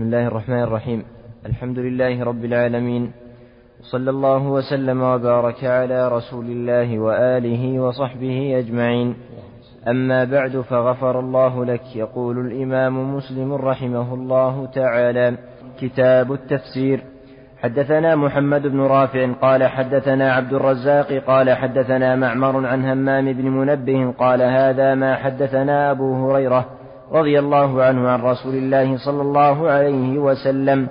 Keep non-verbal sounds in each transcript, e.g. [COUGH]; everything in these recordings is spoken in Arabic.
بسم الله الرحمن الرحيم. الحمد لله رب العالمين. صلى الله وسلم وبارك على رسول الله وآله وصحبه أجمعين. أما بعد فغفر الله لك يقول الإمام مسلم رحمه الله تعالى كتاب التفسير. حدثنا محمد بن رافع قال حدثنا عبد الرزاق قال حدثنا معمر عن همام بن منبه قال هذا ما حدثنا أبو هريرة. رضي الله عنه عن رسول الله صلى الله عليه وسلم.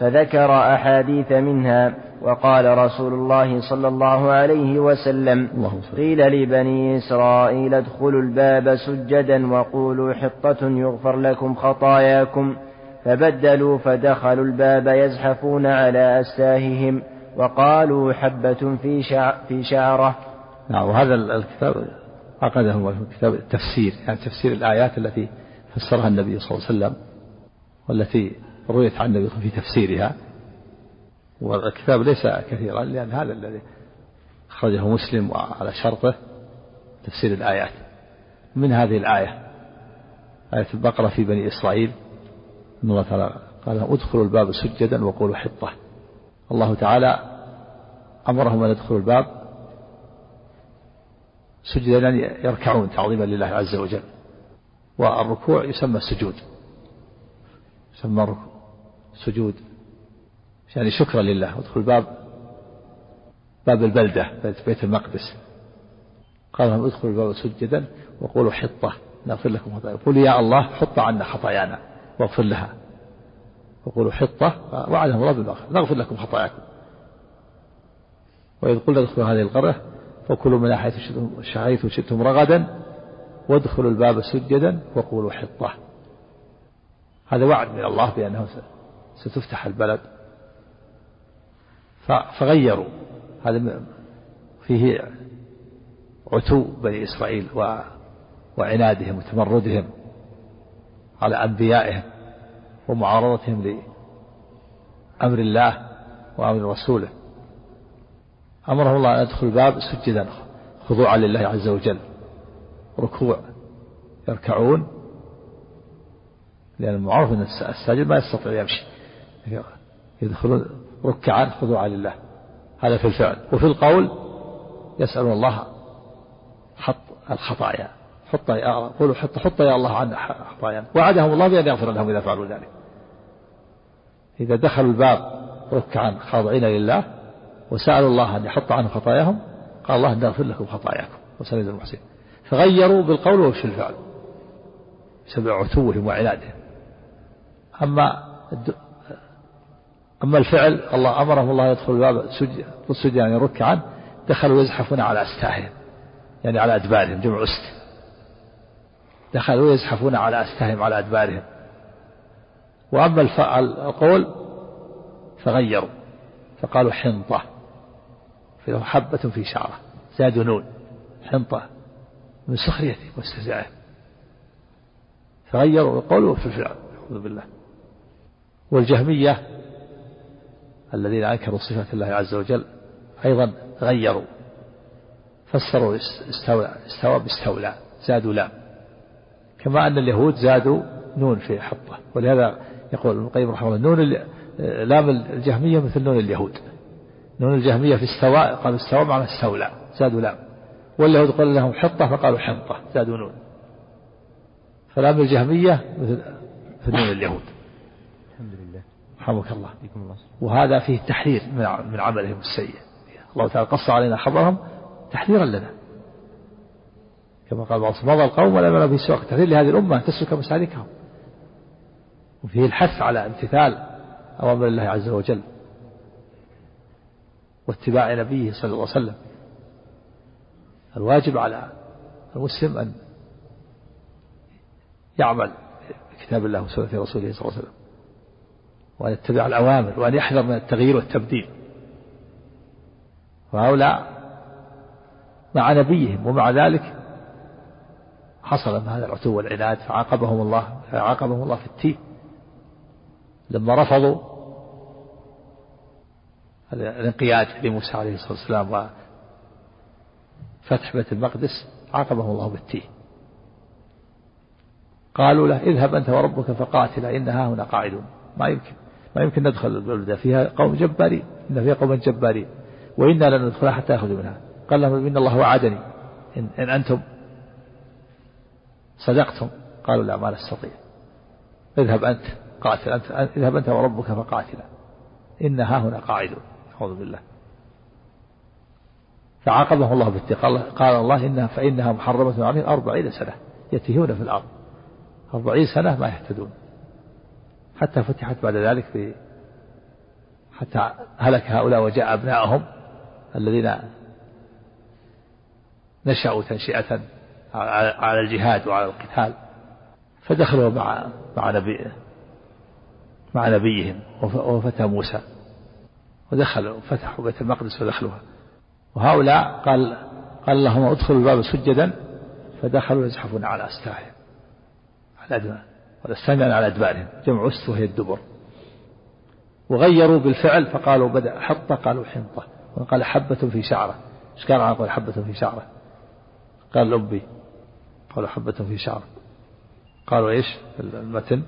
فذكر أحاديث منها وقال رسول الله صلى الله عليه وسلم قيل لبني إسرائيل ادخلوا الباب سجدا وقولوا حطة يغفر لكم خطاياكم. فبدلوا فدخلوا الباب يزحفون على أستاههم وقالوا حبة في شع في شعرة. نعم وهذا الكتاب عقده في كتاب التفسير يعني تفسير الآيات التي فسرها النبي صلى الله عليه وسلم والتي رويت عن النبي في تفسيرها. والكتاب ليس كثيرا لأن هذا الذي أخرجه مسلم على شرطه تفسير الآيات. من هذه الآية؟ آية البقرة في بني إسرائيل. أن الله تعالى قال ادخلوا الباب سجدا وقولوا حطة. الله تعالى أمرهم أن يدخلوا الباب سجدا يعني يركعون تعظيما لله عز وجل. والركوع يسمى السجود. يسمى سجود يعني شكرا لله. ادخل الباب باب البلدة بيت المقدس. قال لهم ادخلوا الباب سجدا وقولوا حطة. نغفر لكم خطاياكم قولوا يا الله حط عنا خطايانا. واغفر لها. وقولوا حطة. وعدهم بالمغفرة نغفر لكم خطاياكم. وإذ قلنا ادخلوا هذه القرية فكلوا من حيث شئتم رغدا وادخلوا الباب سجدا وقولوا حطة. هذا وعد من الله بأنه ستفتح البلد. فغيروا. هذا فيه عتو بني إسرائيل وعنادهم وتمردهم على أنبيائهم ومعارضتهم لأمر الله وأمر رسوله. أمرهم الله أن يدخل الباب سجدا خضوعا لله عز وجل. ركوع يركعون لأن المعروف أن الساجد ما يستطيع يمشي. يدخلون ركعا خضوعا لله. هذا في الفعل. وفي القول يسألون الله حط الخطايا. حط يا قولوا حط حط يا الله عن خطايانا وعدهم الله بأن يغفر لهم إذا فعلوا ذلك. إذا دخلوا الباب ركعا خاضعين لله وسألوا الله أن يحط عنهم خطاياهم قال الله أن يغفر لكم خطاياكم. وسند المحسنين فغيروا بالقول وفي الفعل؟ بسبب عتوهم وعنادهم أما أما الفعل الله أمرهم الله يدخل الباب سجد يعني ركعا دخلوا يزحفون على أستاههم يعني على أدبارهم جمع أست. دخلوا يزحفون على أستاههم على أدبارهم. وأما القول فغيروا. فقالوا حنطة. فله حبة في شعرة. زادوا نون. حنطة. من سخريته واستهزائه فغيروا القول في الفعل أعوذ بالله. والجهمية الذين أنكروا صفة الله عز وجل أيضا غيروا. فسروا استوى استوى باستولى زادوا لام. كما أن اليهود زادوا نون في حطة. ولهذا يقول ابن القيم رحمه الله نون لام الجهمية مثل نون اليهود. نون الجهمية في استواء قالوا استوى معنى استولى زادوا لام. واليهود قال لهم حطة فقالوا حنطة زادوا نون. فلام الجهمية مثل نون اليهود. الحمد لله رحمك الله. وهذا فيه تحذير من عملهم السيء. الله تعالى قص علينا خبرهم تحذيرا لنا. كما قال بعض مضى القوم ولا في سواق تحذير لهذه الأمة تسلك مسالكهم. وفيه الحث على امتثال أوامر الله عز وجل. واتباع نبيه صلى الله عليه وسلم. الواجب على المسلم أن يعمل بكتاب الله وسنة رسوله صلى الله عليه وسلم. وأن يتبع الأوامر وأن يحذر من التغيير والتبديل. وهؤلاء مع نبيهم ومع ذلك حصل من هذا العتو والعناد فعاقبهم الله فعاقبهم الله في التيه لما رفضوا الانقياد لموسى عليه الصلاة والسلام وفتح بيت المقدس عاقبهم الله بالتيه قالوا له اذهب أنت وربك فقاتلا إنها هنا قاعدون. ما يمكن ما يمكن ندخل البلدة فيها قوم جبارين إن فيها قوم جبارين. وإنا لن ندخلها حتى يأخذوا منها. قال لهم إن الله وعدني. إن, إن أنتم صدقتم. قالوا لا ما نستطيع. اذهب أنت قاتل أنت إذهب أنت وربك فقاتلا. إن ها هنا قاعدون. أعوذ بالله. فعاقبهم الله بالتقى قال الله إنها فإنها محرمة عليهم أربعين سنة يتيهون في الأرض. أربعين سنة ما يهتدون. حتى فتحت بعد ذلك في حتى هلك هؤلاء وجاء أبنائهم الذين نشأوا تنشئة على الجهاد وعلى القتال. فدخلوا مع مع نبي مع نبيهم وفتى موسى. ودخلوا فتحوا بيت المقدس ودخلوها. وهؤلاء قال قال لهم ادخلوا الباب سجدا فدخلوا يزحفون على أستاههم على أدبار ولا على أدبارهم. جمع أست وهي الدبر. وغيروا بالفعل فقالوا بدأ حطة قالوا حنطة. وقال حبة في شعرة. إيش قال؟ قال حبة في شعرة. قال لبي قالوا حبة في شعرة. قالوا إيش؟ المتن.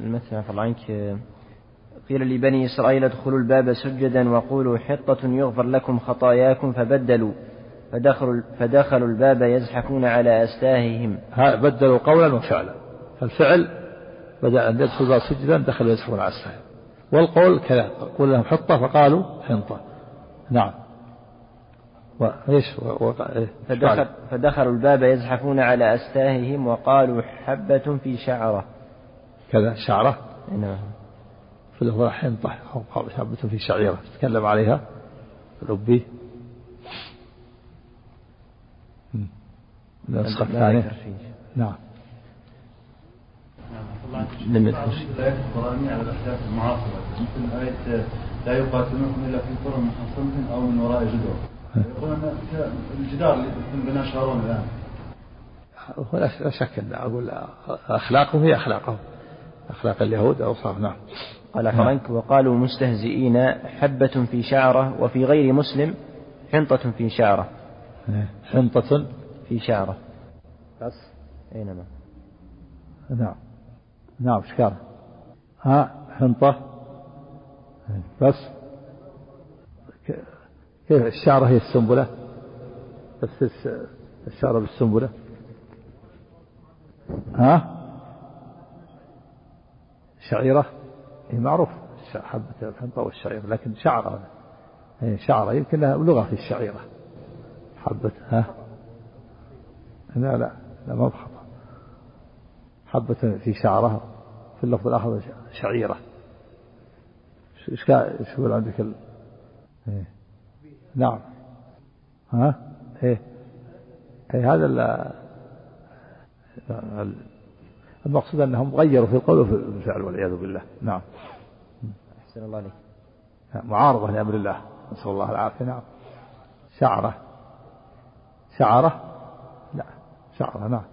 المتن الله عنك قيل لبني إسرائيل ادخلوا الباب سجدا وقولوا حطة يغفر لكم خطاياكم فبدلوا. فدخلوا, فدخلوا الباب يزحفون على أستاههم بدلوا قولا وفعلا. فالفعل بدأ أن يدخل الباب سجدا دخلوا يزحفون على أستاههم والقول كذا قول لهم حطة فقالوا حنطة. نعم. وإيش إيه؟ فدخل فدخلوا الباب يزحفون على أستاههم وقالوا حبة في شعرة. كذا شعرة. نعم. في اللغة حنطة أو حبة في شعيرة. تكلم عليها. ربي. النسخة الثانية نعم لم يذكر الآيات القرآنية على الأحداث المعاصرة مثل آية لا يقاتلونكم إلا في قرى محصنة أو من وراء جدار. يقولون الجدار اللي بناه شارون الآن. لا شك أن أقول أخلاقهم هي أخلاقهم. أخلاق اليهود أو صار. نعم. قال نعم. فرنك وقالوا مستهزئين حبة في شعرة وفي غير مسلم حنطة في شعرة. حنطة. في شعرة. بس. أينما نعم. نعم شكرا ها حنطة. بس. كيف الشعرة هي السنبلة؟ بس الشعرة بالسنبلة. ها؟ شعيرة. معروف حبة الحنطة والشعيرة لكن شعرة هي شعرة يمكن لها لغة في الشعيرة. حبة ها؟ لا لا لا ما بخطأ حبة في شعرها في اللفظ الآخر شعيرة. إيش يقول عندك ال... إيه. نعم. ها؟ إيه. إيه هذا ال... المقصود أنهم غيروا في القول وفي الفعل والعياذ بالله. نعم. أحسن الله عليك معارضة لأمر الله. نسأل الله العافية. نعم. شعرة. شعرة؟ لا. شعرة. نعم.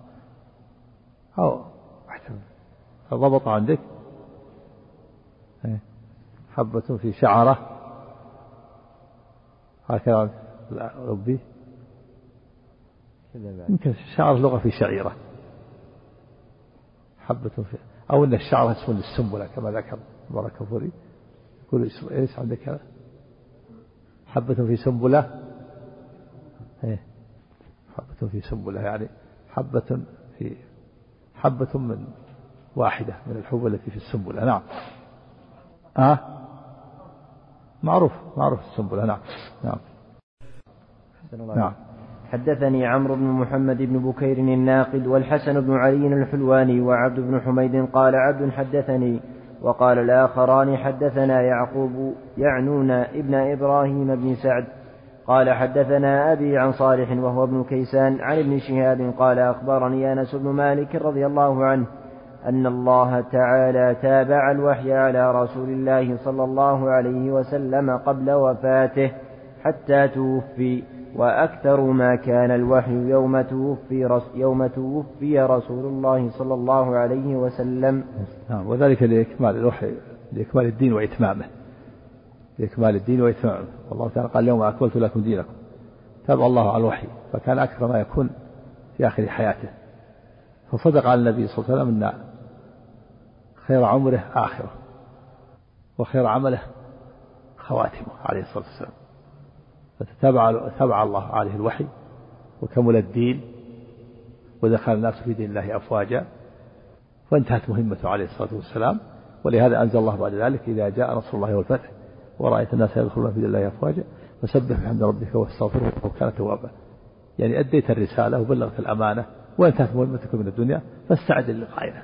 أو ضبط عندك؟ إيه. حبة في شعرة. هكذا. ربي. يمكن شعر لغة في شعيرة. حبة في أو أن الشعر اسم للسنبلة كما ذكر بارك فوري يقول إيش عندك هذا؟ حبة في سنبلة. إيه. حبة في سنبلة يعني حبة في حبة من واحدة من الحبوب التي في السنبلة. نعم. آه معروف معروف السنبلة. نعم. نعم. نعم. حدثني عمرو بن محمد بن بكير الناقد والحسن بن علي الحلواني وعبد بن حميد قال عبد حدثني وقال الآخران حدثنا يعقوب يعنون ابن إبراهيم بن سعد قال حدثنا أبي عن صالح وهو ابن كيسان عن ابن شهاب قال أخبرني أنس بن مالك رضي الله عنه أن الله تعالى تابع الوحي على رسول الله صلى الله عليه وسلم قبل وفاته حتى توفي. وأكثر ما كان الوحي يوم توفي يوم توفي رسول الله صلى الله عليه وسلم. نعم وذلك لإكمال الوحي لإكمال الدين وإتمامه. لإكمال الدين وإتمامه. والله تعالى قال اليوم أكملت لكم دينكم. تابع الله على الوحي فكان أكثر ما يكون في آخر حياته. فصدق على النبي صلى الله عليه وسلم أن خير عمره آخرة وخير عمله خواتمه عليه الصلاة والسلام. فتتبع تبع الله عليه الوحي وكمل الدين ودخل الناس في دين الله أفواجا وانتهت مهمته عليه الصلاة والسلام ولهذا أنزل الله بعد ذلك إذا جاء نصر الله والفتح ورأيت الناس يدخلون في دين الله أفواجا فسبح بحمد ربك واستغفره وكان توابا. يعني أديت الرسالة وبلغت الأمانة وانتهت مهمتك من الدنيا فاستعد للقائنا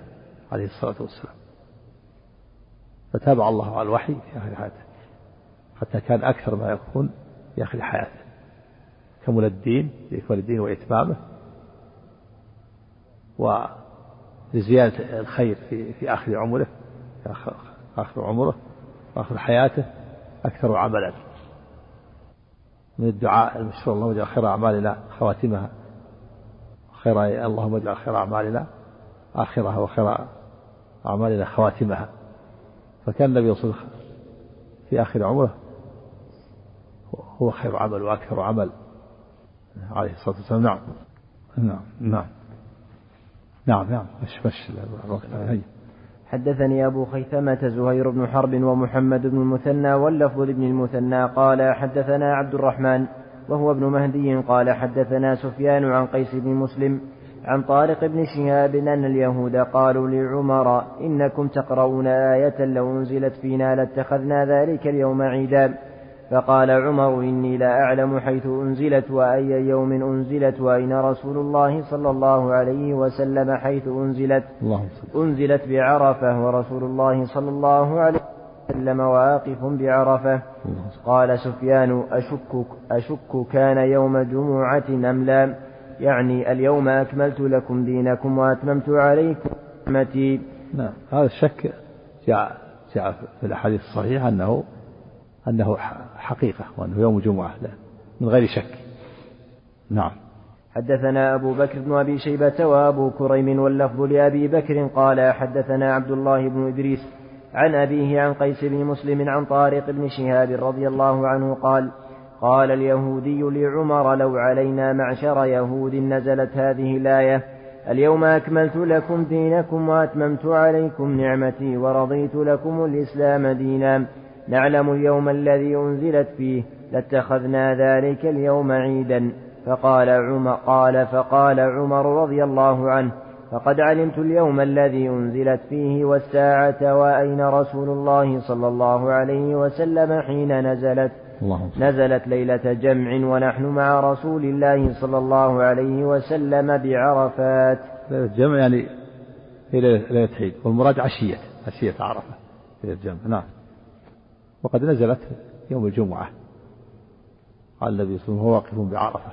عليه الصلاة والسلام. فتابع الله على الوحي في آخر حياته حتى كان أكثر ما يكون في آخر حياته كمل الدين؟ لإكمال الدين وإتمامه. ولزيادة الخير في في آخر عمره في آخر عمره وآخر حياته أكثر عملا. من الدعاء المشهور اللهم اجعل خير أعمالنا خواتمها خير اللهم اجعل خير أعمالنا آخرها وخير أعمالنا خواتمها. فكان النبي صلى الله عليه وسلم في آخر عمره هو خير عمل وأكثر عمل. عليه الصلاة والسلام. نعم. نعم. نعم. نعم. نعم. مش مش الوقت حدثني أبو خيثمة زهير بن حرب ومحمد بن المثنى واللفظ لابن المثنى قال حدثنا عبد الرحمن وهو ابن مهدي قال حدثنا سفيان عن قيس بن مسلم عن طارق بن شهاب أن اليهود قالوا لعمر إنكم تقرؤون آية لو أنزلت فينا لاتخذنا ذلك اليوم عيدا. فقال عمر إني لا أعلم حيث أنزلت وأي يوم أنزلت وأين رسول الله صلى الله عليه وسلم حيث أنزلت. أنزلت بعرفة ورسول الله صلى الله عليه وسلم واقف بعرفة. قال سفيان أشك, أشك كان يوم جمعة أم لا؟ يعني اليوم أكملت لكم دينكم وأتممت عليكم نعمتي. نعم هذا الشك جاء جاء في الأحاديث الصحيحة أنه أنه حقيقة وأنه يوم جمعة لا من غير شك. نعم. حدثنا أبو بكر بن أبي شيبة وأبو كريم واللفظ لأبي بكر قال حدثنا عبد الله بن إدريس عن أبيه عن قيس بن مسلم عن طارق بن شهاب رضي الله عنه قال قال اليهودي لعمر لو علينا معشر يهود نزلت هذه الآية اليوم أكملت لكم دينكم وأتممت عليكم نعمتي ورضيت لكم الإسلام دينا. نعلم اليوم الذي أنزلت فيه لاتخذنا ذلك اليوم عيدا. فقال عمر قال فقال عمر رضي الله عنه فقد علمت اليوم الذي أنزلت فيه والساعة وأين رسول الله صلى الله عليه وسلم حين نزلت. الله نزلت ليلة جمع ونحن مع رسول الله صلى الله عليه وسلم بعرفات. ليلة جمع يعني هي ليلة عيد والمراد عشية عشية عرفة ليلة جمع. نعم. وقد نزلت يوم الجمعة. قال النبي صلى الله عليه وسلم هو واقف بعرفة.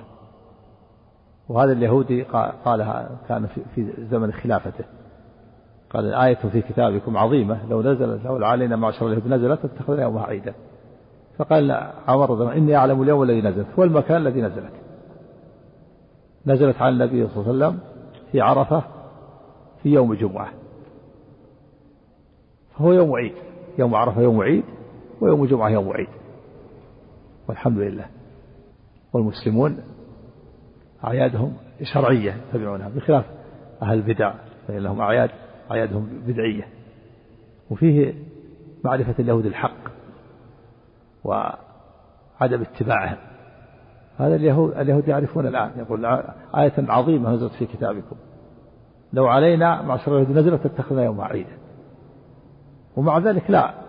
وهذا اليهودي قالها كان في زمن خلافته. قال آية في كتابكم عظيمة لو نزلت لو علينا معشر اليهود نزلت اتخذنا يومها عيدا. فقال عمر إني أعلم اليوم الذي نزلت هو المكان الذي نزلت. نزلت على النبي صلى الله عليه وسلم في عرفة في يوم الجمعة. فهو يوم عيد يوم عرفة يوم عيد. ويوم الجمعة يوم عيد. والحمد لله. والمسلمون أعيادهم شرعية يتبعونها بخلاف أهل البدع فإن لهم أعياد أعيادهم بدعية. وفيه معرفة اليهود الحق وعدم اتباعهم. هذا اليهود اليهود يعرفون الآن يقول آية عظيمة نزلت في كتابكم. لو علينا معشر اليهود نزلت اتخذنا يوم عيدا ومع ذلك لا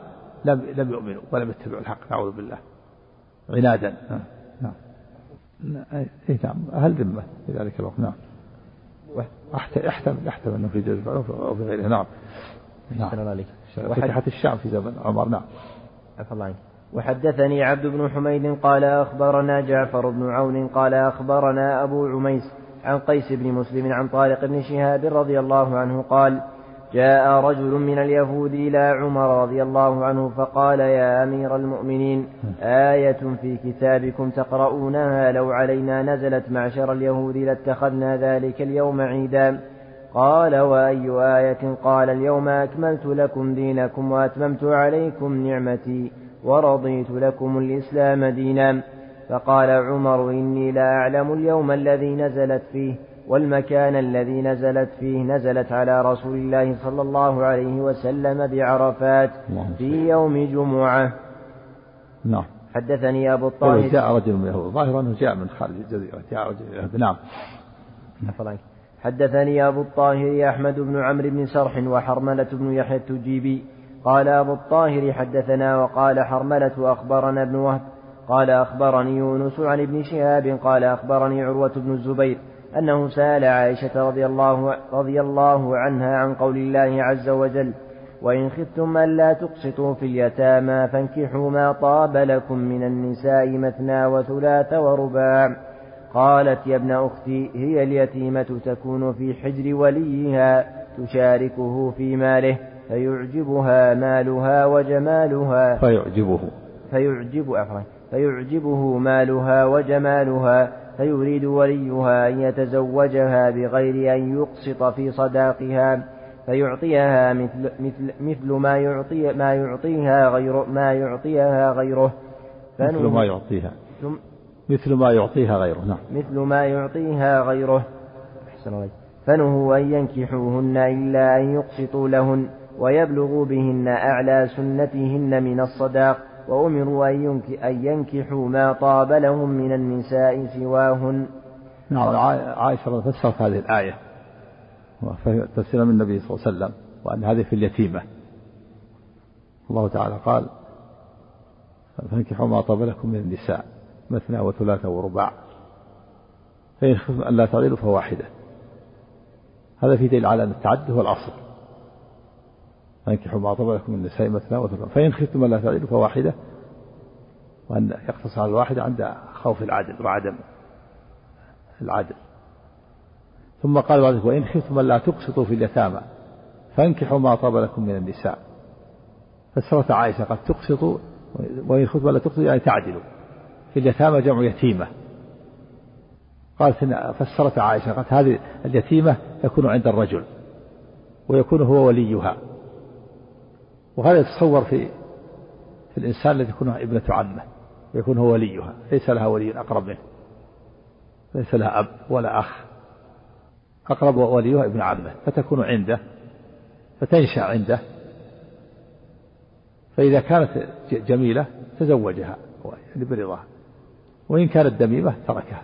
لم لم يؤمنوا ولم يتبعوا الحق نعوذ بالله. عنادا. نعم. اي نعم. أهل ذمة في ذلك الوقت. نعم. يحتمل يحتمل أنه في جزء أو في غيره. نعم. نعم. فتحت الشام في زمن عمر. نعم. عفى الله عنك. وحدثني عبد بن حميد قال أخبرنا جعفر بن عون قال أخبرنا أبو عميس عن قيس بن مسلم عن طارق بن شهاب رضي الله عنه قال جاء رجل من اليهود إلى عمر رضي الله عنه فقال يا أمير المؤمنين آية في كتابكم تقرؤونها لو علينا نزلت معشر اليهود لاتخذنا ذلك اليوم عيدا. قال وأي آية؟ قال اليوم أكملت لكم دينكم وأتممت عليكم نعمتي ورضيت لكم الإسلام دينا. فقال عمر إني لا أعلم اليوم الذي نزلت فيه. والمكان الذي نزلت فيه نزلت على رسول الله صلى الله عليه وسلم بعرفات في يوم جمعة. نعم. حدثني أبو الطاهر. جاء رجل من اليهود ظاهرا أنه جاء من خارج الجزيرة جاء رجل نعم. حدثني أبو الطاهر أحمد بن عمرو بن سرح وحرملة بن يحيى التجيبي. قال أبو الطاهر حدثنا وقال حرملة أخبرنا ابن وهب. قال أخبرني يونس عن ابن شهاب. قال أخبرني عروة بن الزبير. أنه سأل عائشة رضي الله, رضي الله عنها عن قول الله عز وجل وإن خفتم ألا تقسطوا في اليتامى فانكحوا ما طاب لكم من النساء مثنى وثلاث ورباع قالت يا ابن أختي هي اليتيمة تكون في حجر وليها تشاركه في ماله فيعجبها مالها وجمالها فيعجبه. فيعجب فيعجبه مالها وجمالها فيريد وليها أن يتزوجها بغير أن يقسط في صداقها فيعطيها مثل, مثل, مثل ما يعطي ما يعطيها غير ما يعطيها غيره. مثل ما يعطيها. مثل ما يعطيها غيره نعم. مثل ما يعطيها غيره. أحسن الله فنهوا أن ينكحوهن إلا أن يقسطوا لهن ويبلغوا بهن أعلى سنتهن من الصداق. وأمروا أن ينكحوا ما طاب لهم من النساء سواهن. نعم عائشة فسرت هذه الآية. تفسيرا من النبي صلى الله عليه وسلم وأن هذه في اليتيمة. الله تعالى قال فانكحوا ما طاب لكم من النساء مثنى وثلاثة ورباع. فإن خفتم أن لا تعدلوا فواحدة هذا في دليل على أن التعدد هو الأصل. فانكحوا ما طاب لكم من النساء مثنى وثلاثة. فإن خفتم أن لا تعدلوا فواحدة وأن يقتصر على الواحدة عند خوف العدل وعدم العدل. ثم قال بعد وإن خفتم ألا تقسطوا في اليتامى فانكحوا ما طاب لكم من النساء. فسرت عائشة قد تقسطوا وإن خفتم ألا تقسطوا يعني تعدلوا. في اليتامى جمع يتيمة. قالت فسرت عائشة قالت هذه اليتيمة تكون عند الرجل ويكون هو وليها. وهذا يتصور في في الإنسان الذي يكون ابنة عمه ويكون هو وليها ليس لها ولي أقرب منه ليس لها أب ولا أخ. أقرب وليها ابن عمه فتكون عنده فتنشأ عنده. فإذا كانت جميلة تزوجها يعني برضاها. وإن كانت دميمة تركها.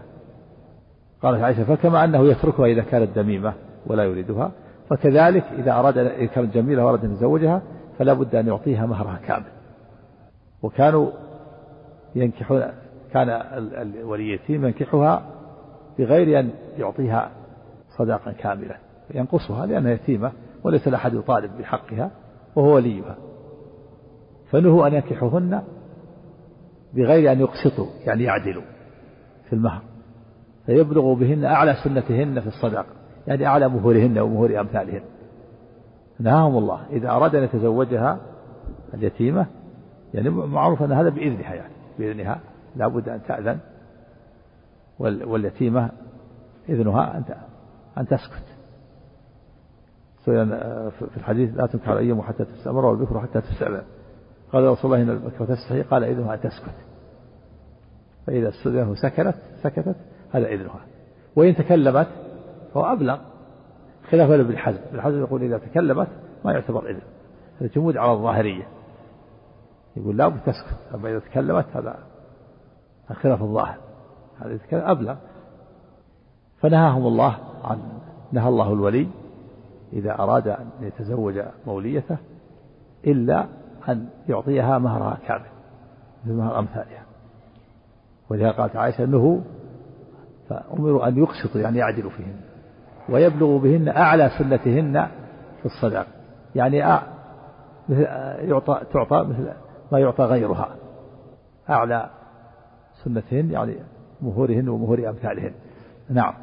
قالت عائشة فكما أنه يتركها إذا كانت دميمة ولا يريدها فكذلك إذا أراد إذا كانت جميلة وأراد أن يتزوجها فلا بد أن يعطيها مهرها كامل. وكانوا ينكحون كان الولي اليتيم ينكحها بغير أن يعطيها صداقا كاملا ينقصها لأنها يتيمة وليس لأحد يطالب بحقها وهو وليها. فنهوا أن ينكحوهن بغير أن يقسطوا يعني يعدلوا في المهر. فيبلغوا بهن أعلى سنتهن في الصداقة يعني أعلى مهورهن ومهور أمثالهن. نهاهم الله إذا أراد أن يتزوجها اليتيمة يعني معروف أن هذا بإذنها يعني بإذنها لا بد أن تأذن واليتيمة إذنها أن أن تسكت. في الحديث لا تنكح الأيام حتى تستأمر والبكر حتى تستأذن. قال رسول الله إن البكر تستحي قال إذنها أن تسكت. فإذا استأذنه سكنت سكتت هذا إذنها. وإن تكلمت فهو أبلغ. خلاف ابن حزم ابن حزم يقول إذا تكلمت ما يعتبر إذن. هذا جمود على الظاهرية. يقول لا تسكت أما إذا تكلمت هذا خلاف الظاهر. هذا يتكلم أبلغ. فنهاهم الله عن نهى الله الولي إذا أراد أن يتزوج موليته إلا أن يعطيها مهرها كامل. مثل مهر أمثالها. ولهذا قالت عائشة أنه فأمروا أن يقسطوا يعني يعدلوا فيهن. ويبلغوا بهن أعلى سنتهن في الصداق يعني يعطى تعطى مثل ما يعطى غيرها. أعلى سنتهن يعني مهورهن ومهور أمثالهن. نعم.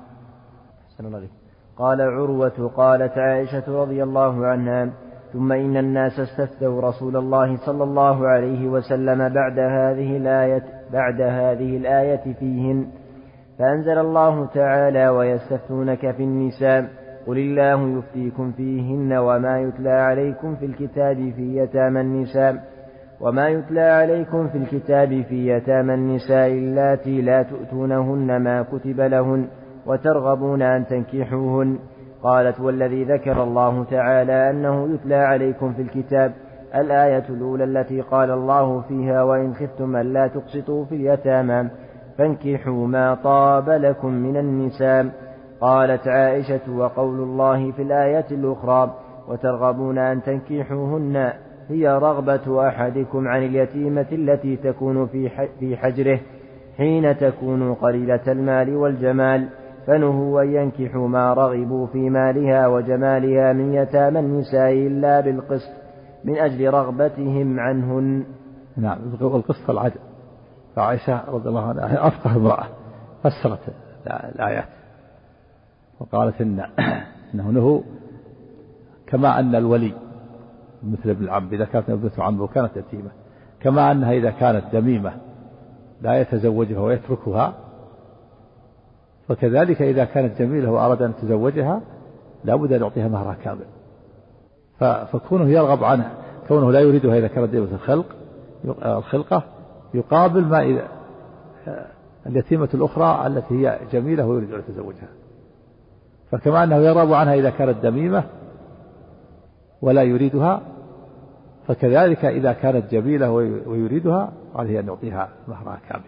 قال عروة قالت عائشة رضي الله عنها ثم إن الناس استفتوا رسول الله صلى الله عليه وسلم بعد هذه الآية بعد هذه الآية فيهن. فأنزل الله تعالى ويستفتونك في النساء قل الله يفتيكم فيهن وما يتلى عليكم في الكتاب في يتامى النساء وما يتلى عليكم في الكتاب في يتامى النساء اللاتي لا تؤتونهن ما كتب لهن وترغبون أن تنكحوهن قالت والذي ذكر الله تعالى أنه يتلى عليكم في الكتاب الآية الأولى التي قال الله فيها وإن خفتم ألا تقسطوا في اليتامى فانكحوا ما طاب لكم من النساء. قالت عائشة وقول الله في الآية الأخرى وترغبون أن تنكحوهن. هي رغبة أحدكم عن اليتيمة التي تكون في حجره حين تكون قليلة المال والجمال. فنهوا أن ينكحوا ما رغبوا في مالها وجمالها من يتامى النساء إلا بالقسط من أجل رغبتهم عنهن. نعم والقسط العدل فعائشة رضي الله عنها أفقه امرأة فسرت الآيات وقالت إن [CLEARS THROAT] إنه نهوا كما أن الولي مثل ابن العم إذا كانت ابنة عم وكانت يتيمة كما أنها إذا كانت دميمة لا يتزوجها ويتركها وكذلك إذا كانت جميلة وأراد أن يتزوجها لابد أن يعطيها مهرها كامل. فكونه يرغب عنها كونه لا يريدها إذا كانت ديمة الخلق الخلقة يقابل ما إذا اليتيمة الأخرى التي هي جميلة ويريد أن يتزوجها. فكما أنه يرغب عنها إذا كانت دميمة ولا يريدها فكذلك إذا كانت جميلة ويريدها عليه أن يعطيها مهرها كامل.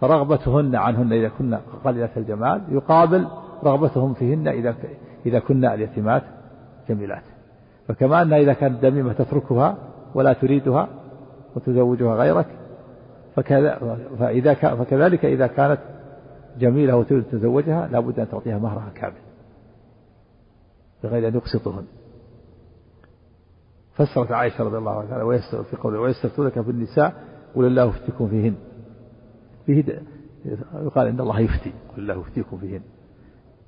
فرغبتهن عنهن إذا كن قليلة الجمال يقابل رغبتهم فيهن إذا إذا كن اليتيمات جميلات. فكما أنها إذا كانت دميمة تتركها ولا تريدها وتزوجها غيرك فكذا فإذا فكذلك إذا كانت جميلة وتريد تزوجها لابد أن تعطيها مهرها كامل بغير أن يقسطهن. فسرت عائشة رضي الله عنها في قوله ويستفتونك في النساء قل الله يفتيكم فيهن. فيه يقال إن الله يفتي قل الله يفتيكم فيهن.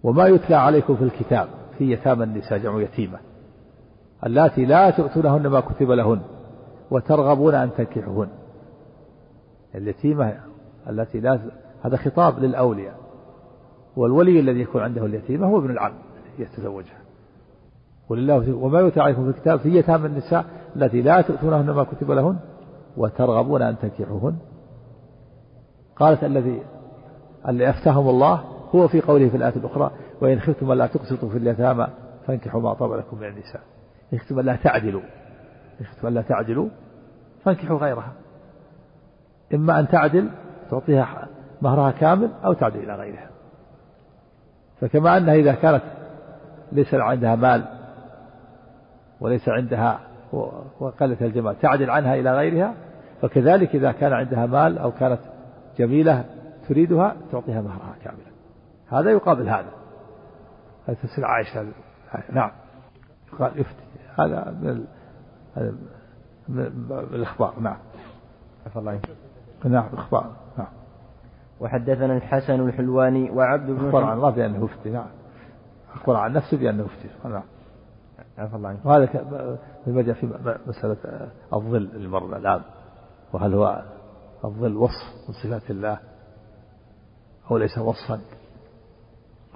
وما يتلى عليكم في الكتاب في يتامى النساء جمع يتيمة. اللاتي لا تؤتونهن ما كتب لهن. وترغبون أن تنكحوهن اليتيمة التي لا هذا خطاب للأولياء. والولي الذي يكون عنده اليتيمة هو ابن العم يتزوجها. ولله وما يؤتى عليكم في الكتاب في يتامى النساء التي لا تؤتونهن ما كتب لهن وترغبون أن تنكحوهن. قالت الذي اللي أفتهم الله هو في قوله في الآية الأخرى وإن خفتم ألا تقسطوا في اليتامى فانكحوا ما طاب لكم من النساء. إن خفتم ألا تعدلوا. خفتم ألا تعدلوا فانكحوا غيرها. إما أن تعدل تعطيها مهرها كامل أو تعدل إلى غيرها. فكما أنها إذا كانت ليس عندها مال وليس عندها وقلة الجمال تعدل عنها إلى غيرها فكذلك إذا كان عندها مال أو كانت جميلة تريدها تعطيها مهرها كاملا هذا يقابل هذا. هذا تفسير عائشة؟ نعم. يفتي. هذا من من الإخبار نعم. عفى الله نعم إخبار نعم. وحدثنا الحسن الحلواني وعبد بن أخبر عن الله بأنه يفتي نعم. أخبر عن نفسه بأنه يفتي نعم. عفى الله عنك. وهذا ما جاء في مسألة الظل المرة الآن. وهل هو الظل وصف من صفات الله؟ أو ليس وصفا؟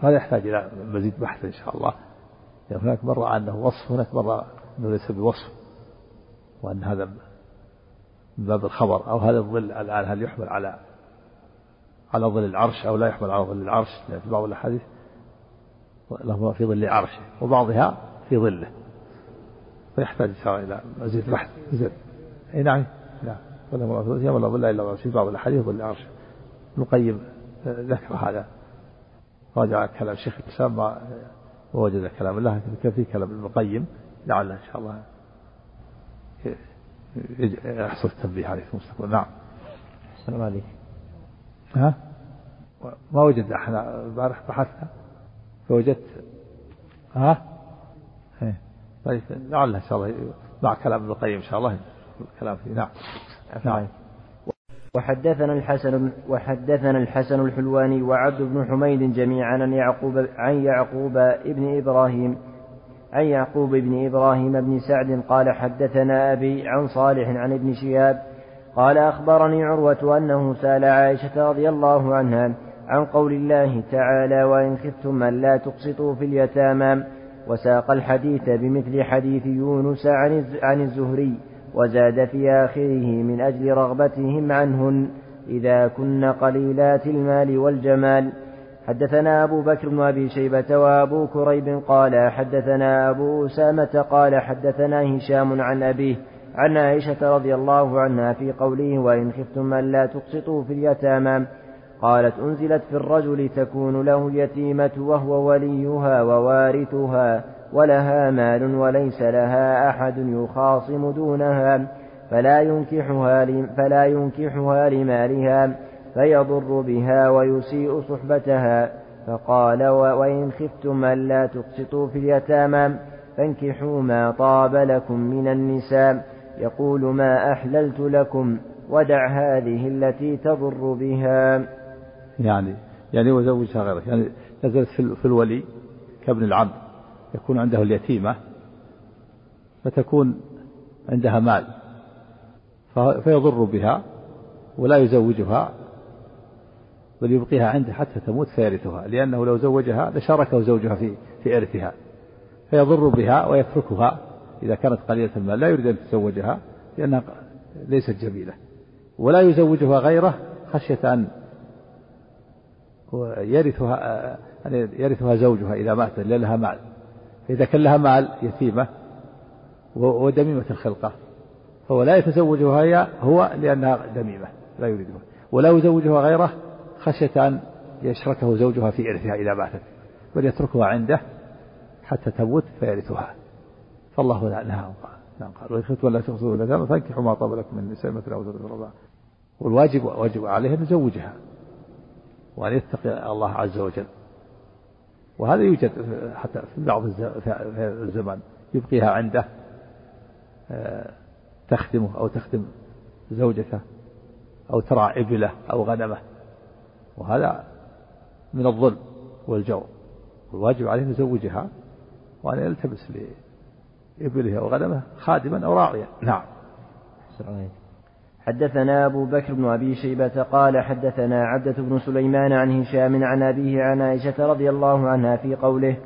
هذا يحتاج إلى مزيد بحث إن شاء الله. يعني هناك مرة أنه وصف هناك مرة أنه ليس بوصف. وأن هذا من باب الخبر أو هذا الظل الآن هل يحمل على على ظل العرش أو لا يحمل على ظل العرش؟ في بعض الأحاديث له في ظل عرشه وبعضها في ظله. فيحتاج إلى مزيد بحث. زين. أي نعم. نعم ولا مرأة يوم لا ظل إلا في بعض الأحاديث ظل العرش ابن القيم ذكر هذا. راجع كلام شيخ الإسلام ما وجد كلام الله في كلام ابن القيم؟ لعل إن شاء الله يحصل التنبيه عليه. في المستقبل نعم. السلام عليكم. ها؟ ما وجد إحنا البارح بحثنا فوجدت. ها؟ إيه. طيب لعل إن شاء الله مع كلام ابن القيم إن شاء الله الكلام فيه. نعم. نعم وحدثنا الحسن وحدثنا الحسن الحلواني وعبد بن حميد جميعا عن يعقوب عن يعقوب ابن إبراهيم عن يعقوب بن إبراهيم بن سعد قال حدثنا أبي عن صالح عن ابن شهاب قال أخبرني عروة أنه سأل عائشة رضي الله عنها عن قول الله تعالى وإن خفتم الا تقسطوا في اليتامى وساق الحديث بمثل حديث يونس عن الزهري وزاد في آخره من أجل رغبتهم عنهن إذا كن قليلات المال والجمال. حدثنا أبو بكر بن أبي شيبة وأبو كريب قال حدثنا أبو أسامة قال حدثنا هشام عن أبيه عن عائشة رضي الله عنها في قوله وإن خفتم ألا تقسطوا في اليتامى. قالت أنزلت في الرجل تكون له اليتيمة وهو وليها ووارثها ولها مال وليس لها أحد يخاصم دونها فلا ينكحها فلا ينكحها لمالها. فيضر بها ويسيء صحبتها. فقال وإن خفتم ألا تقسطوا في اليتامى فانكحوا ما طاب لكم من النساء. يقول ما أحللت لكم ودع هذه التي تضر بها. يعني يعني وزوجها غيرك. يعني نزلت في الولي كابن العم يكون عنده اليتيمة فتكون عندها مال فيضر بها ولا يزوجها بل يبقيها عنده حتى تموت فيرثها لأنه لو زوجها لشاركه زوجها في في إرثها فيضر بها ويتركها إذا كانت قليلة المال. لا يريد أن يتزوجها لأنها ليست جميلة. ولا يزوجها غيره خشية أن يرثها أن يرثها زوجها إذا مات لها مال. فإذا كان لها مال يتيمة ودميمة الخلقة. فهو لا يتزوجها هي هو لأنها دميمة لا يريدها. ولا يزوجها غيره خشية أن يشركه زوجها في إرثها إذا ماتت بل يتركها عنده حتى تموت فيرثها. فالله لا نهى قال وإن ولا تخطوا اليتامى فانكحوا ما طاب لكم من النساء أو الرضاعة والواجب واجب عليه أن يزوجها وأن يتقي الله عز وجل. وهذا يوجد حتى في بعض الزمان يبقيها عنده آه، تخدمه أو تخدم زوجته أو ترعى إبله أو غنمه. وهذا من الظلم والجور. والواجب عليه أن يزوجها وأن يلتمس لإبله أو غنمه خادما أو راعيا. نعم. حدثنا أبو بكر بن أبي شيبة قال حدثنا عبدة بن سليمان عن هشام عن أبيه عن عائشة رضي الله عنها في قوله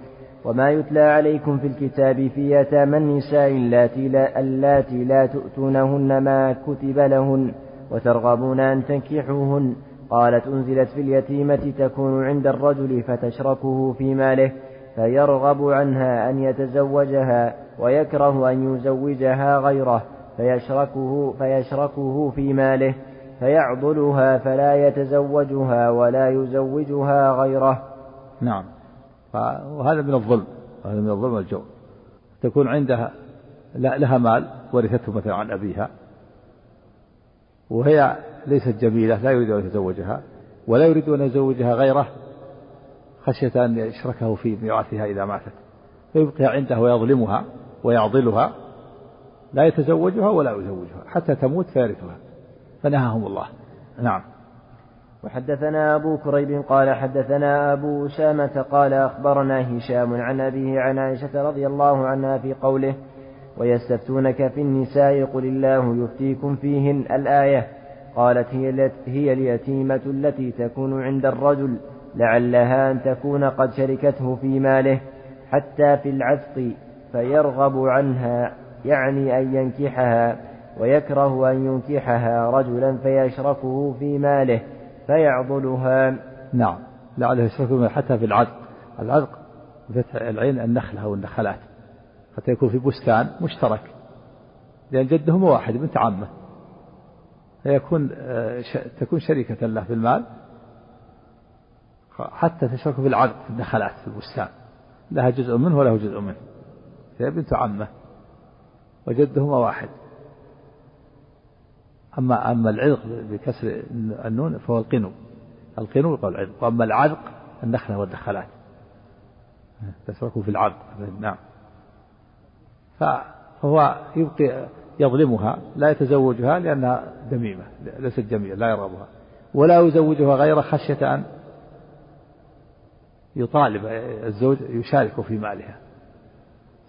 وما يتلى عليكم في الكتاب في يتامى النساء اللاتي لا, اللاتي لا تؤتونهن ما كتب لهن وترغبون أن تنكحوهن قالت أنزلت في اليتيمة تكون عند الرجل فتشركه في ماله فيرغب عنها أن يتزوجها ويكره أن يزوجها غيره فيشركه, فيشركه في ماله فيعضلها فلا يتزوجها ولا يزوجها غيره. نعم. وهذا من الظلم هذا من الظلم والجور. تكون عندها لها مال ورثته مثلا عن أبيها. وهي ليست جميلة لا يريد أن يتزوجها ولا يريد أن يزوجها غيره خشية أن يشركه في ميراثها إذا ماتت. فيبقيها عنده ويظلمها ويعضلها لا يتزوجها ولا يزوجها حتى تموت فيرثها. فنهاهم الله. نعم. وحدثنا أبو كريب قال حدثنا أبو أسامة قال أخبرنا هشام عن أبيه عن عائشة رضي الله عنها في قوله ويستفتونك في النساء قل الله يفتيكم فيهن الآية قالت هي, هي اليتيمة التي تكون عند الرجل لعلها أن تكون قد شركته في ماله حتى في العتق فيرغب عنها يعني أن ينكحها ويكره أن ينكحها رجلا فيشركه في ماله فيعضلها. نعم لعله يشركه حتى في العتق. العتق بفتح العين النخلة أو النخلات حتى يكون في بستان مشترك. لأن جدهم واحد بنت عمه. فيكون آه، تكون شريكة له في المال. حتى تشرك في العقد في النخلات في البستان. لها جزء منه وله جزء منه. هي بنت عمه. وجدهما واحد. أما أما العذق بكسر النون فهو القنو. القنو يقول العذق وأما العذق النخلة والدخلات. تشركوا في العذق نعم. فهو يبقي يظلمها لا يتزوجها لأنها دميمة ليست جميلة لا يرغبها. ولا يزوجها غير خشية أن يطالب الزوج يشارك في مالها.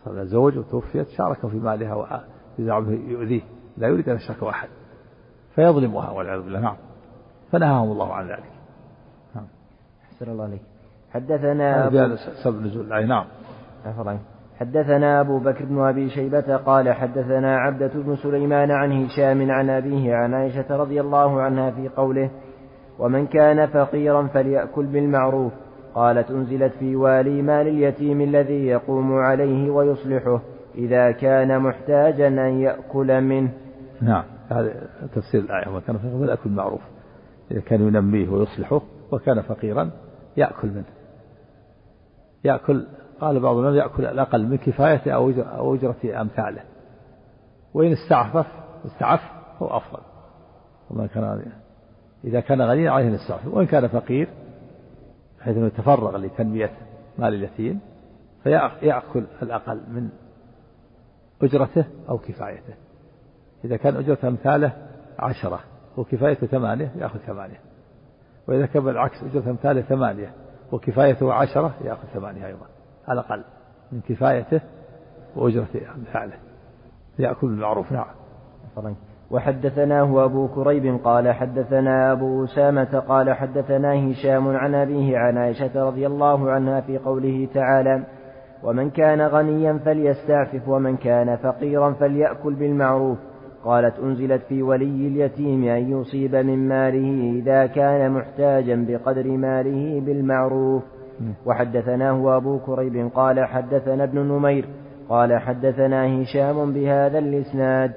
صار الزوج وتوفيت شارك في مالها وإذا يؤذيه لا يريد أن يشرك أحد. فيظلمها والعياذ بالله. نعم. فنهاهم الله عن ذلك. نعم. أحسن الله عليك. حدثنا سبب نزول. الآية نعم. حدثنا أبو بكر بن أبي شيبة قال حدثنا عبدة بن سليمان عن هشام عن أبيه عن عائشة رضي الله عنها في قوله ومن كان فقيرا فليأكل بالمعروف. قالت أنزلت في والي مال اليتيم الذي يقوم عليه ويصلحه إذا كان محتاجا أن يأكل منه. نعم هذا تفسير الآية وكان فقيرا فليأكل بالمعروف إذا كان ينميه ويصلحه وكان فقيرا يأكل منه. يأكل قال بعض الناس يأكل الأقل من كفايته أو أجرة أمثاله. وإن استعفف استعف هو أفضل. وما كان إذا كان غنيا عليه أن يستعفف. وإن كان فقير بحيث أنه يتفرغ لتنمية مال اليتيم فيأكل الأقل من أجرته أو كفايته. إذا كان أجرة أمثاله عشرة وكفايته ثمانية يأخذ ثمانية. وإذا كان بالعكس أجرة أمثاله ثمانية وكفايته عشرة يأخذ ثمانية أيضا. على الأقل من كفايته وأجرة أمثاله يأكل بالمعروف نعم. وحدثناه أبو كريب قال حدثنا أبو أسامة قال حدثنا هشام عن أبيه عن عائشة رضي الله عنها في قوله تعالى ومن كان غنيا فليستعفف ومن كان فقيرا فليأكل بالمعروف قالت أنزلت في ولي اليتيم أن يصيب من ماله إذا كان محتاجا بقدر ماله بالمعروف وحدثناه أبو كريب قال حدثنا ابن نمير قال حدثنا هشام بهذا الإسناد.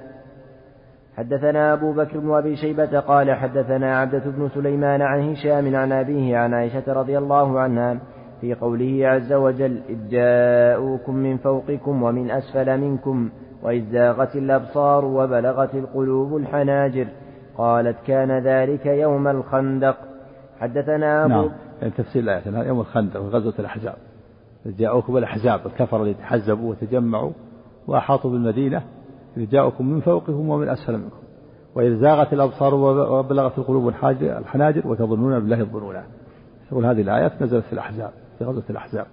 حدثنا أبو بكر بن أبي شيبة قال حدثنا عبدة بن سليمان عن هشام عن أبيه عن عائشة رضي الله عنها في قوله عز وجل إذ جاءوكم من فوقكم ومن أسفل منكم وإذ زاغت الأبصار وبلغت القلوب الحناجر. قالت كان ذلك يوم الخندق. حدثنا أبو نعم. يعني تفسير الآية يوم الخندق وغزوة الأحزاب. جاءوكم الأحزاب الكفر اللي تحزبوا وتجمعوا وأحاطوا بالمدينة إذ جاءوكم من فوقكم ومن أسفل منكم. وإذ زاغت الأبصار وبلغت القلوب الحناجر وتظنون بالله الظنون يقول هذه الآيات نزلت في الأحزاب في غزوة الأحزاب.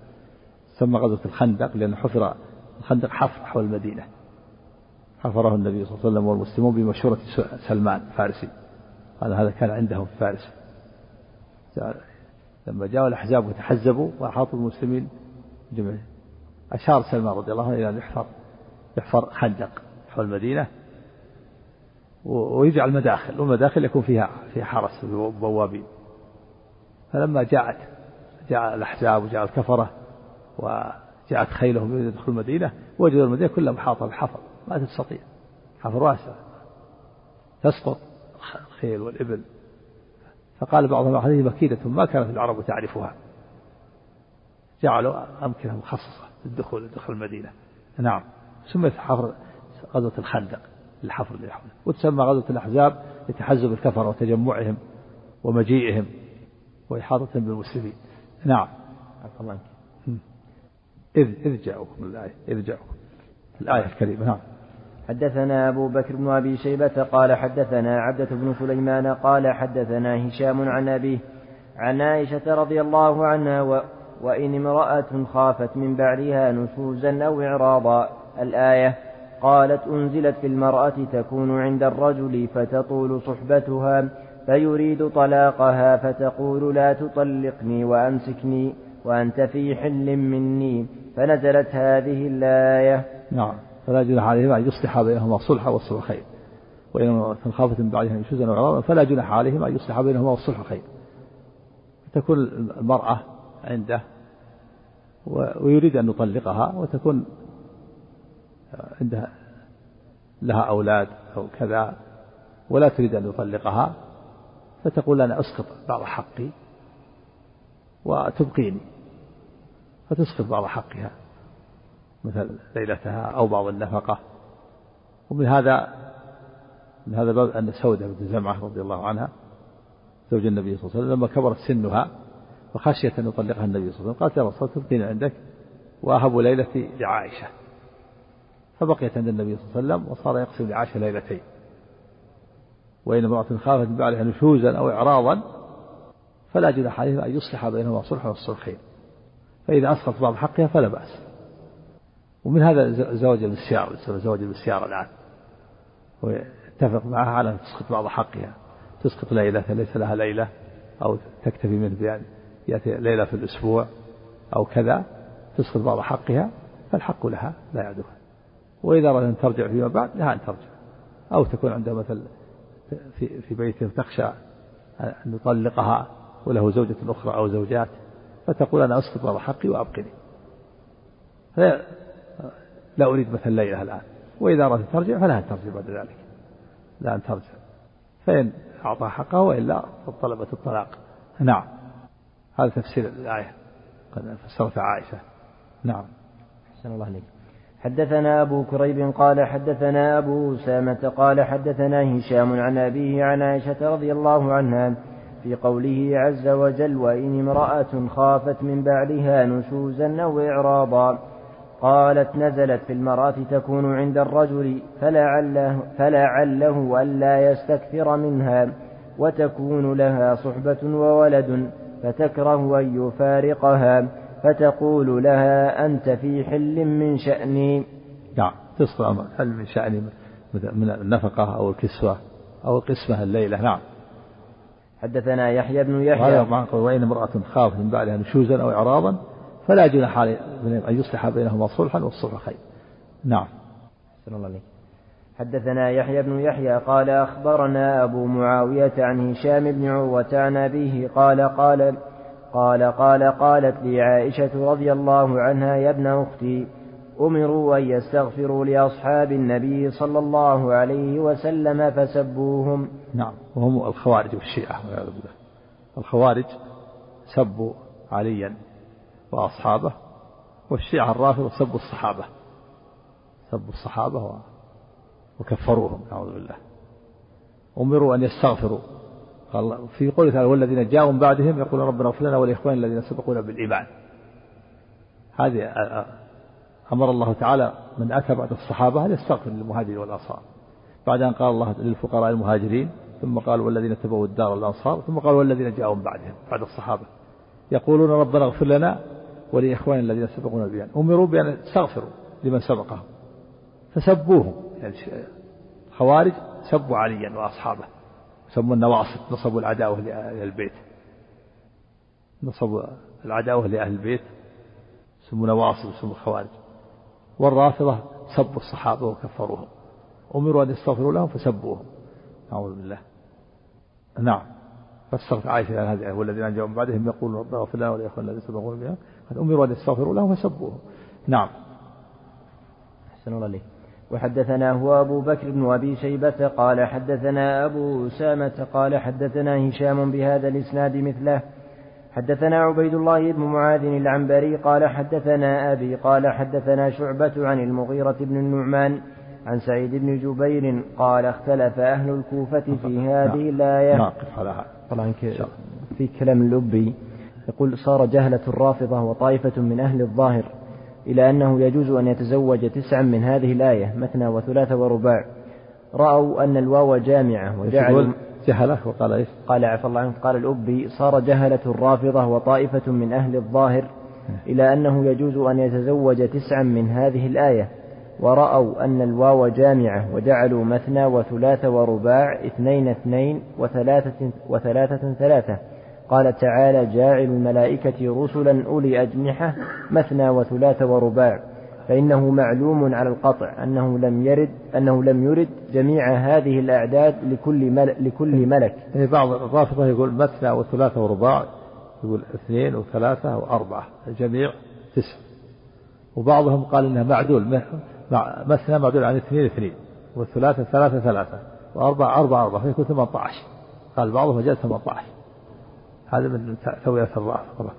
سمى غزوة الخندق لأن حفر الخندق حفر حول المدينة. حفره النبي صلى الله عليه وسلم والمسلمون بمشورة سلمان الفارسي. قال هذا كان عندهم في فارس لما جاءوا الأحزاب وتحزبوا وأحاطوا المسلمين جميعا أشار سلمان رضي الله عنه إلى أن يحفر يحفر خندق حول المدينة ويجعل مداخل والمداخل يكون فيها فيها حرس وبوابين. فلما جاءت جاء الأحزاب وجاء الكفرة وجاءت خيلهم يدخل المدينة وجدوا المدينة كلها محاطة بحفر ما تستطيع. حفر واسع. تسقط الخيل والإبل. فقال بعضهم هذه مكيدة ما كانت العرب تعرفها. جعلوا أمكنة مخصصة للدخول لدخول المدينة. نعم. سميت حفر غزوة الخندق للحفر اللي حوله وتسمى غزوة الأحزاب لتحزب الكفر وتجمعهم ومجيئهم وإحاطتهم بالمسلمين. نعم. الله إذ إذ جاءوكم الآية إذ جاءوكم الآية الكريمة. نعم. حدثنا أبو بكر بن أبي شيبة قال حدثنا عبدة بن سليمان قال حدثنا هشام عن أبيه عن عائشة رضي الله عنها و وإن امرأة خافت من بعدها نشوزا أو إعراضا. الآية قالت أنزلت في المرأة تكون عند الرجل فتطول صحبتها فيريد طلاقها فتقول لا تطلقني وأمسكني وأنت في حل مني. فنزلت هذه الآية. نعم. فلا جناح عليهما أن يصلح بينهما صلحا والصلح خير. وإن خافت من بعدها نشوزا وعراضا فلا جناح عليهما أن يصلح بينهما والصلح خير. تكون المرأة عنده ويريد أن يطلقها وتكون عندها لها أولاد أو كذا ولا تريد أن يطلقها فتقول أنا أسقط بعض حقي وتبقيني. فتسقط بعض حقها. مثل ليلتها أو بعض النفقة. ومن هذا من هذا باب أن سودة بنت زمعة رضي الله عنها زوج النبي صلى الله عليه وسلم لما كبرت سنها وخشيت أن يطلقها النبي صلى الله عليه وسلم قالت يا رسول الله تبقين عندك وأهب ليلتي لعائشة. فبقيت عند النبي صلى الله عليه وسلم وصار يقسم لعائشة ليلتين. وإن امرأة خافت من بعدها نشوزا أو إعراضا فلا جناح عليهما أن يصلح بينهما صلحا والصلح خير فإذا أسقط بعض حقها فلا بأس. ومن هذا زواج المسيار زواج المسيار الآن. ويتفق معها على أن تسقط بعض حقها. تسقط ليلة ليس لها ليلة أو تكتفي منه بأن يأتي ليلة في الأسبوع أو كذا تسقط بعض حقها فالحق لها لا يعدها وإذا أراد أن ترجع فيما بعد لها أن ترجع. أو تكون عندها مثل في في بيته تخشى أن يطلقها وله زوجة أخرى أو زوجات فتقول أنا أسقط بعض حقي وأبقني. لا أريد مثل ليلة الآن وإذا أردت ترجع فلها ترجع بعد ذلك لا أن ترجع. فإن أعطى حقه وإلا طلبت الطلاق. نعم. هذا تفسير الآية. قد فسرت عائشة. نعم. أحسن الله عليك حدثنا أبو كريب قال حدثنا أبو أسامة قال حدثنا هشام عن أبيه عن عائشة رضي الله عنها في قوله عز وجل وإن امرأة خافت من بعدها نشوزا أو إعراضا قالت نزلت في المرأة تكون عند الرجل فلعله, فلعله ألا يستكثر منها وتكون لها صحبة وولد فتكره أن يفارقها فتقول لها أنت في حل من شأني. نعم تصل حل من شأني من النفقة أو الكسوة أو القسمة الليلة نعم. حدثنا يحيى بن يحيى. معنى وإن امرأة خافت من بعدها نشوزا أو إعراضا فلا جناح عليه أن يصلح بينهما صلحا والصلح خير. نعم. الله عليك. حدثنا يحيى بن يحيى قال أخبرنا أبو معاوية عن هشام بن عروة عن أبيه قال قال قال قال قالت لي عائشة رضي الله عنها يا ابن أختي أمروا أن يستغفروا لأصحاب النبي صلى الله عليه وسلم فسبوهم. نعم. وهم الخوارج والشيعة والعياذ بالله. الخوارج سبوا عليا. وأصحابه والشيعة الرافضة سبوا الصحابة. سبوا الصحابة وكفروهم نعوذ بالله. أمروا أن يستغفروا. قال في قوله تعالى والذين جاءوا من بعدهم يقولون ربنا اغفر لنا ولإخواننا الذين سبقونا بالإيمان. هذه أمر الله تعالى من أتى بعد الصحابة أن يستغفر للمهاجرين والأنصار. بعد أن قال الله للفقراء المهاجرين ثم قال والذين تبوا الدار الأنصار ثم قال والذين جاءوا من بعدهم بعد الصحابة. يقولون ربنا اغفر لنا ولإخوان الذين سبقونا بالإيمان. أمروا بأن يستغفروا لمن سبقهم. فسبوهم. يعني الخوارج سبوا عليا وأصحابه. سموا النواصب نصبوا العداوة لأهل البيت. نصبوا العداوة لأهل البيت. سموا نواصب سموا الخوارج والرافضة سبوا الصحابة وكفروهم. أمروا أن يستغفروا لهم فسبوهم. أعوذ بالله. نعم. فسرت عائشة عن هذه والذين جاءوا من بعدهم يقولون ربنا اغفر لنا ولإخواننا الذين سبقونا بها قد أمروا أن يستغفروا لهم فسبوهم نعم. أحسن الله عليك. وحدثنا هو أبو بكر بن أبي شيبة قال حدثنا أبو أسامة قال حدثنا هشام بهذا الإسناد مثله. حدثنا عبيد الله بن معاذ العنبري قال حدثنا أبي قال حدثنا شعبة عن المغيرة بن النعمان عن سعيد بن جبير قال اختلف أهل الكوفة في هذه الآية. ناقف على هذا. طبعا في كلام اللبي يقول صار جهلة الرافضة وطائفة من أهل الظاهر إلى أنه يجوز أن يتزوج تسعا من هذه الآية مثنى وثلاث ورباع. رأوا أن الواو جامعة وجعلوا جهلة وقال إيش؟ قال عفى الله عنه قال الأبي صار جهلة الرافضة وطائفة من أهل الظاهر إلى أنه يجوز أن يتزوج تسعا من هذه الآية. ورأوا أن الواو جامعة وجعلوا مثنى وثلاث ورباع اثنين اثنين وثلاثة وثلاثة ثلاثة. قال تعالى جاعل الملائكة رسلا أولي أجنحة مثنى وثلاث ورباع فإنه معلوم على القطع أنه لم يرد أنه لم يرد جميع هذه الأعداد لكل ملك لكل ملك. يعني بعض الرافضة يقول مثنى وثلاثة ورباع يقول اثنين وثلاثة وأربعة الجميع تسع. وبعضهم قال إنها معدول مثنى معدول عن اثنين اثنين والثلاثة ثلاثة ثلاثة وأربعة أربعة أربعة فيكون 18 قال بعضهم جاء 18 هذا من توية الرافضة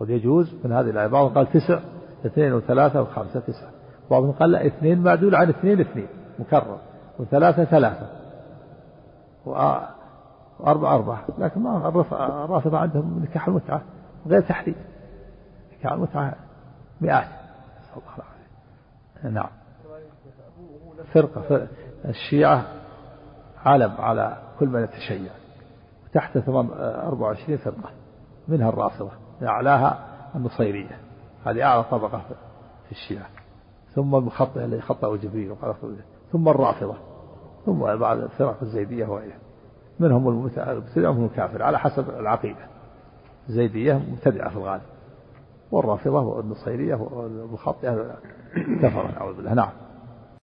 قد يجوز من هذه الآية. بعضهم قال تسع اثنين وثلاثة وخمسة تسعة بعضهم قال لا اثنين معدول عن اثنين اثنين مكرر. وثلاثة ثلاثة. وأربعة أربعة. لكن ما الرافضة عندهم نكاح المتعة غير تحديد نكاح المتعة مئات. نسأل الله العافية. نعم. فرقة الشيعة علم على كل من يتشيع. تحت 24 فرقة منها الرافضة أعلاها النصيرية. هذه أعلى طبقة في الشيعة. ثم المخطئ الذي خطأه جبريل وقال ثم الرافضة ثم بعض الفرق الزيدية وغيرها. منهم المبتدع ومنهم الكافر على حسب العقيدة. الزيدية مبتدعة في الغالب. والرافضة والنصيرية والمخطئة كفر نعوذ بالله. نعم.